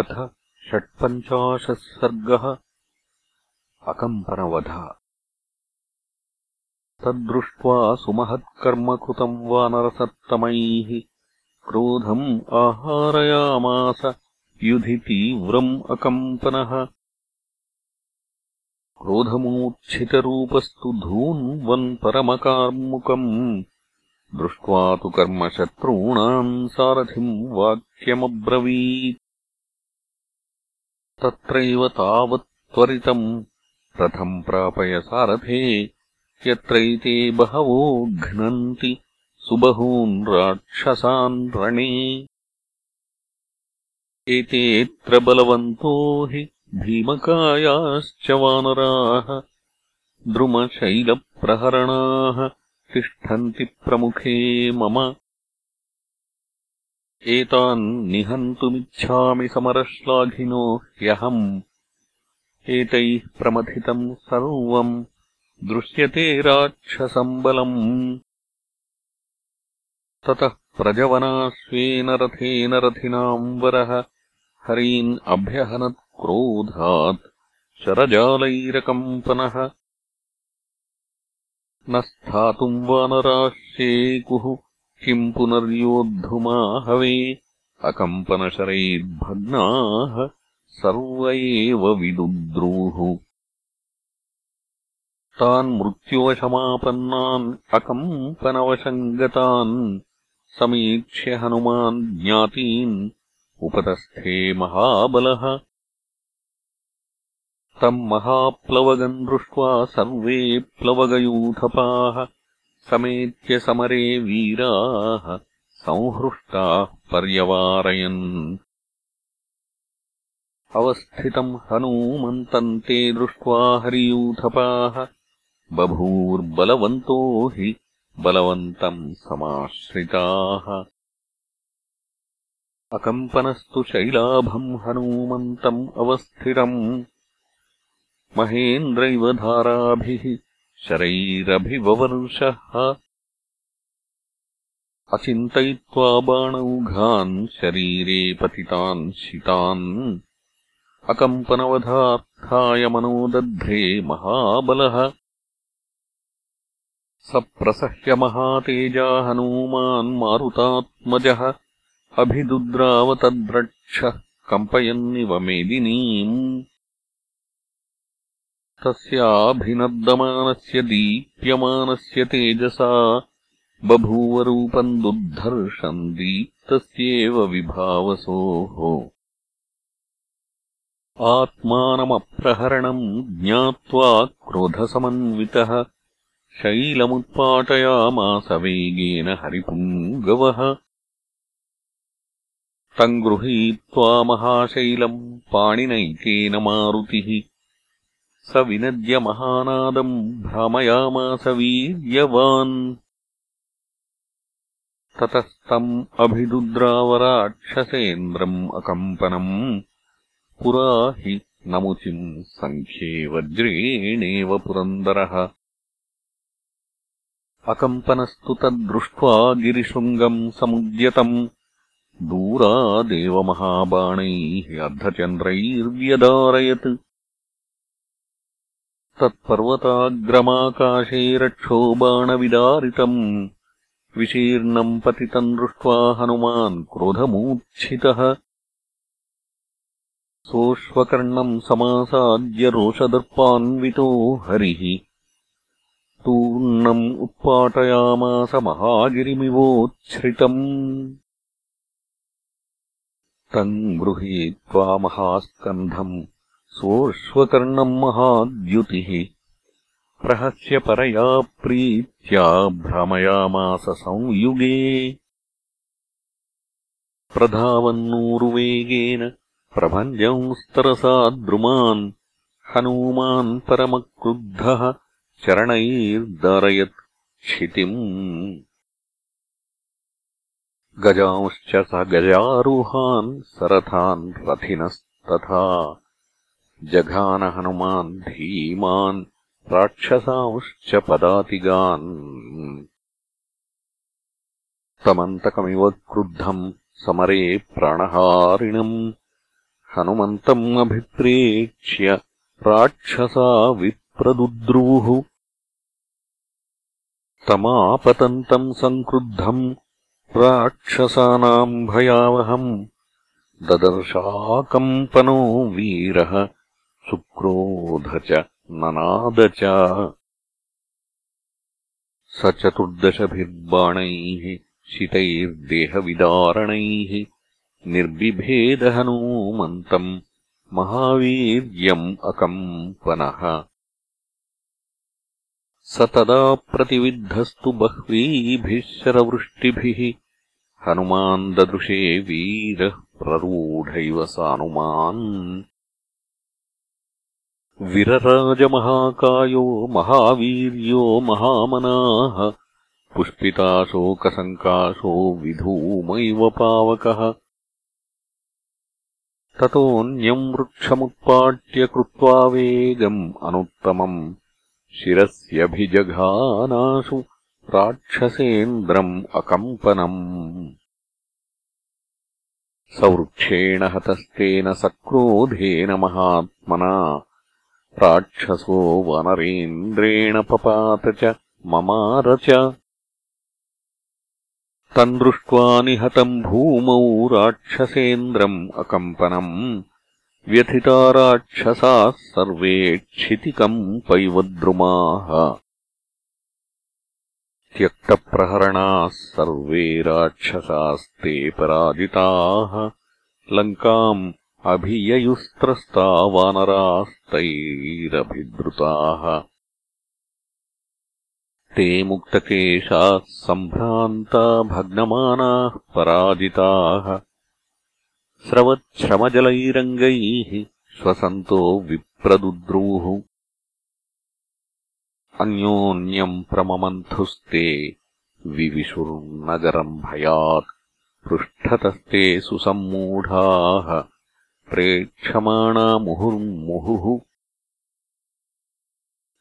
अथ षट्पञ्चाशः सर्गः अकम्पनवध तद्दृष्ट्वा सुमहत्कर्म कृतम् वानरसत्तमैः क्रोधम् आहारयामास युधि तीव्रम् अकम्पनः क्रोधमूर्च्छितरूपस्तु धून्वन्परमकार्मुकम् दृष्ट्वा तु कर्मशत्रूणाम् सारथिम् वाक्यमब्रवीत् तत्रैव तावत् त्वरितम्। रथम् प्रापय सारथे यत्रैते बहवो घ्नन्ति। सुबहून् राक्षसान् रणे। एतेऽत्र बलवन्तो हि भीमकायाश्च वानराः। द्रुमशैलप्रहरणाः तिष्ठन्ति प्रमुखे मम एतान् निहन्तुमिच्छामि समरश्लाघिनो ह्यहम्। एतैः प्रमथितम् सर्वम् दृश्यते राक्षसम् बलम्। ततः प्रजवनाश्वेन रथेन रथिनाम् वरः हरीन् अभ्यहनत्क्रोधात् शरजालैरकम्पनः न स्थातुम् वानराश्येकुः किम् पुनर्योद्धुमाहवे अकम्पनशरैर्भग्नाः सर्व एव विदुद्रूः। तान् मृत्योवशमापन्नान् अकम्पनवशम् गतान् समीक्ष्य हनुमान् ज्ञातीन् उपतस्थे महाबलः। तम् महाप्लवगम् दृष्ट्वा सर्वे प्लवगयूथपाः समेत्य समरे वीराः संहृष्टाः पर्यवारयन्। अवस्थितम् हनूमन्तम् ते दृष्ट्वा हरियूथपाः बभूर्बलवन्तो हि बलवन्तम् समाश्रिताः। अकम्पनस्तु शैलाभम् हनूमन्तम् अवस्थितम्। महेन्द्रैव धाराभिः शरैरभिववर्षः अचिन्तयित्वा बाणौघान् शरीरे पतितान् शितान् अकम्पनवधार्थाय मनोदध्रे महाबलः। स प्रसह्य महातेजा हनूमान् मारुतात्मजः अभिदुद्रावतद्रक्षः कम्पयन्निव मेदिनीम् तस्याभिनर्दमानस्य दीप्यमानस्य तेजसा बभूवरूपम् दुर्धर्षम् दीप्तस्येव विभावसोः। आत्मानमप्रहरणम् ज्ञात्वा क्रोधसमन्वितः शैलमुत्पाटयामास वेगेन हरिपुङ्गवः। तम् गृहीत्वा महाशैलम् पाणिनैकेन मारुतिः स विनद्य महानादम् भ्रामयामास वीर्यवान्। ततस्तम् अभिदुद्रावराक्षसेन्द्रम् अकम्पनम्। पुरा हि नमुचिम् सङ्ख्ये वज्रेणेव पुरन्दरः। अकम्पनस्तु तद्दृष्ट्वा गिरिशृङ्गम् समुद्यतम्। दूरादेव महाबाणैः अर्धचन्द्रैर्व्यदारयत् तत्पर्वताग्रमाकाशे रक्षो बाणविदारितम् विशीर्णम् पतितम् दृष्ट्वा हनुमान् क्रोधमूर्च्छितः। सोऽश्वकर्णम् समासाद्य रोषदर्पान्वितो हरिः। तूर्णम् उत्पाटयामास महागिरिमिवोच्छ्रितम्। तम् गृहीत्वा महास्कन्धम् सोऽश्वकर्णम् महाद्युतिः। प्रहस्य परया प्रीत्या भ्रमयामास संयुगे। प्रधावन्नूरुवेगेन प्रभञ्जंस्तरसा द्रुमान्। हनूमान् परमक्रुद्धः चरणैर्दारयत् क्षितिम्। गजांश्च स गजारुहान् सरथान् रथिनस्तथा जघानहनुमान् धीमान् राक्षसांश्च पदातिगान्। तमन्तकमिव क्रुद्धम् समरे प्राणहारिणम्। हनुमन्तम् अभिप्रेक्ष्य राक्षसा विप्रदुद्रुवुः तमापतन्तम् सङ्क्रुद्धम् राक्षसानाम् भयावहम्। ददर्शाकम्पनो वीरः सुक्रोध च ननाद च। स चतुर्दशभिर्बाणैः शितैर्देहविदारणैः निर्बिभेदहनूमन्तम् महावीर्यम् अकम्पनः। स तदा प्रतिविद्धस्तु बह्वीभिः शरवृष्टिभिः हनुमान् ददृशे वीरः प्ररूढैव सानुमान् विरराजमहाकायो महावीर्यो महामनाः पुष्पिताशोकसङ्काशो विधूमैव पावकः। ततोऽन्यम् वृक्षमुत्पाट्य कृत्वा वेगम् अनुत्तमम्। शिरस्यभिजघानाशु राक्षसेन्द्रम् अकम्पनम्। स वृक्षेण हतस्तेन सक्रोधेन महात्मना राक्षसो वनरेन्द्रेण पपात च ममार च तम् दृष्ट्वा निहतम् भूमौ राक्षसेन्द्रम् अकम्पनम्। व्यथिता राक्षसाः सर्वे क्षितिकम् पैवद्रुमाः। त्यक्तप्रहरणाः सर्वे राक्षसास्ते पराजिताः। लङ्काम् अभिययुस्त्रस्ता वानरास्तैरभिद्रुताः ते मुक्तकेशाः सम्भ्रान्ता भग्नमानाः पराजिताः। स्रवच्छ्रमजलैरङ्गैः श्वसन्तो विप्रदुद्रुः। अन्योन्यम् प्रममन्थुस्ते विविशुर्नगरम् भयात् पृष्ठतस्ते सुसम्मूढाः प्रेक्षमाणा मुहुर्मुहुः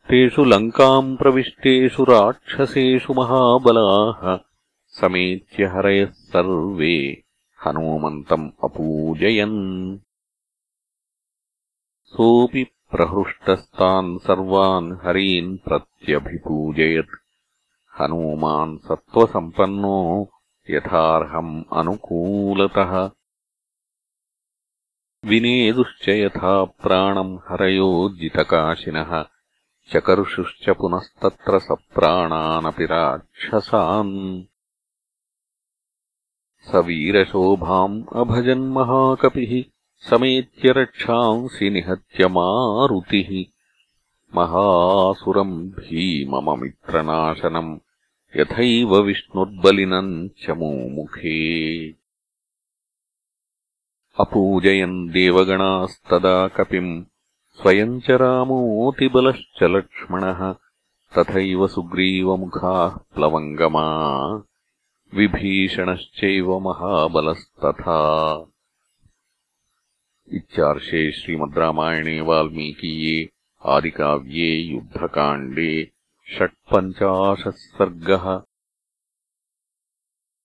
तेषु लङ्काम् प्रविष्टेषु राक्षसेषु महाबलाः। समेत्य हरयः सर्वे हनूमन्तम् अपूजयन्। सोऽपि प्रहृष्टस्तान् सर्वान् हरीन् प्रत्यभिपूजयत्। हनूमान् सत्त्वसम्पन्नो यथार्हम् अनुकूलतः विनेदुश्च यथा प्राणम् हरयो जितकाशिनः चकर्षुश्च पुनस्तत्र सप्राणानपि राक्षसान्। स वीरशोभाम् अभजन्महाकपिः समेत्य रक्षांसि निहत्य मारुतिः। महासुरम् भीमममित्रनाशनम् यथैव विष्णुर्बलिनम् च मुमुखे अपूजयन् देवगणास्तदा कपिम्। स्वयम् च रामोऽतिबलश्च लक्ष्मणः तथैव सुग्रीवमुखाः प्लवङ्गमा। विभीषणश्चैव महाबलस्तथा। इत्यार्षे श्रीमद् रामायणे वाल्मीकीये आदिकाव्ये युद्धकाण्डे षट्पञ्चाशः सर्गः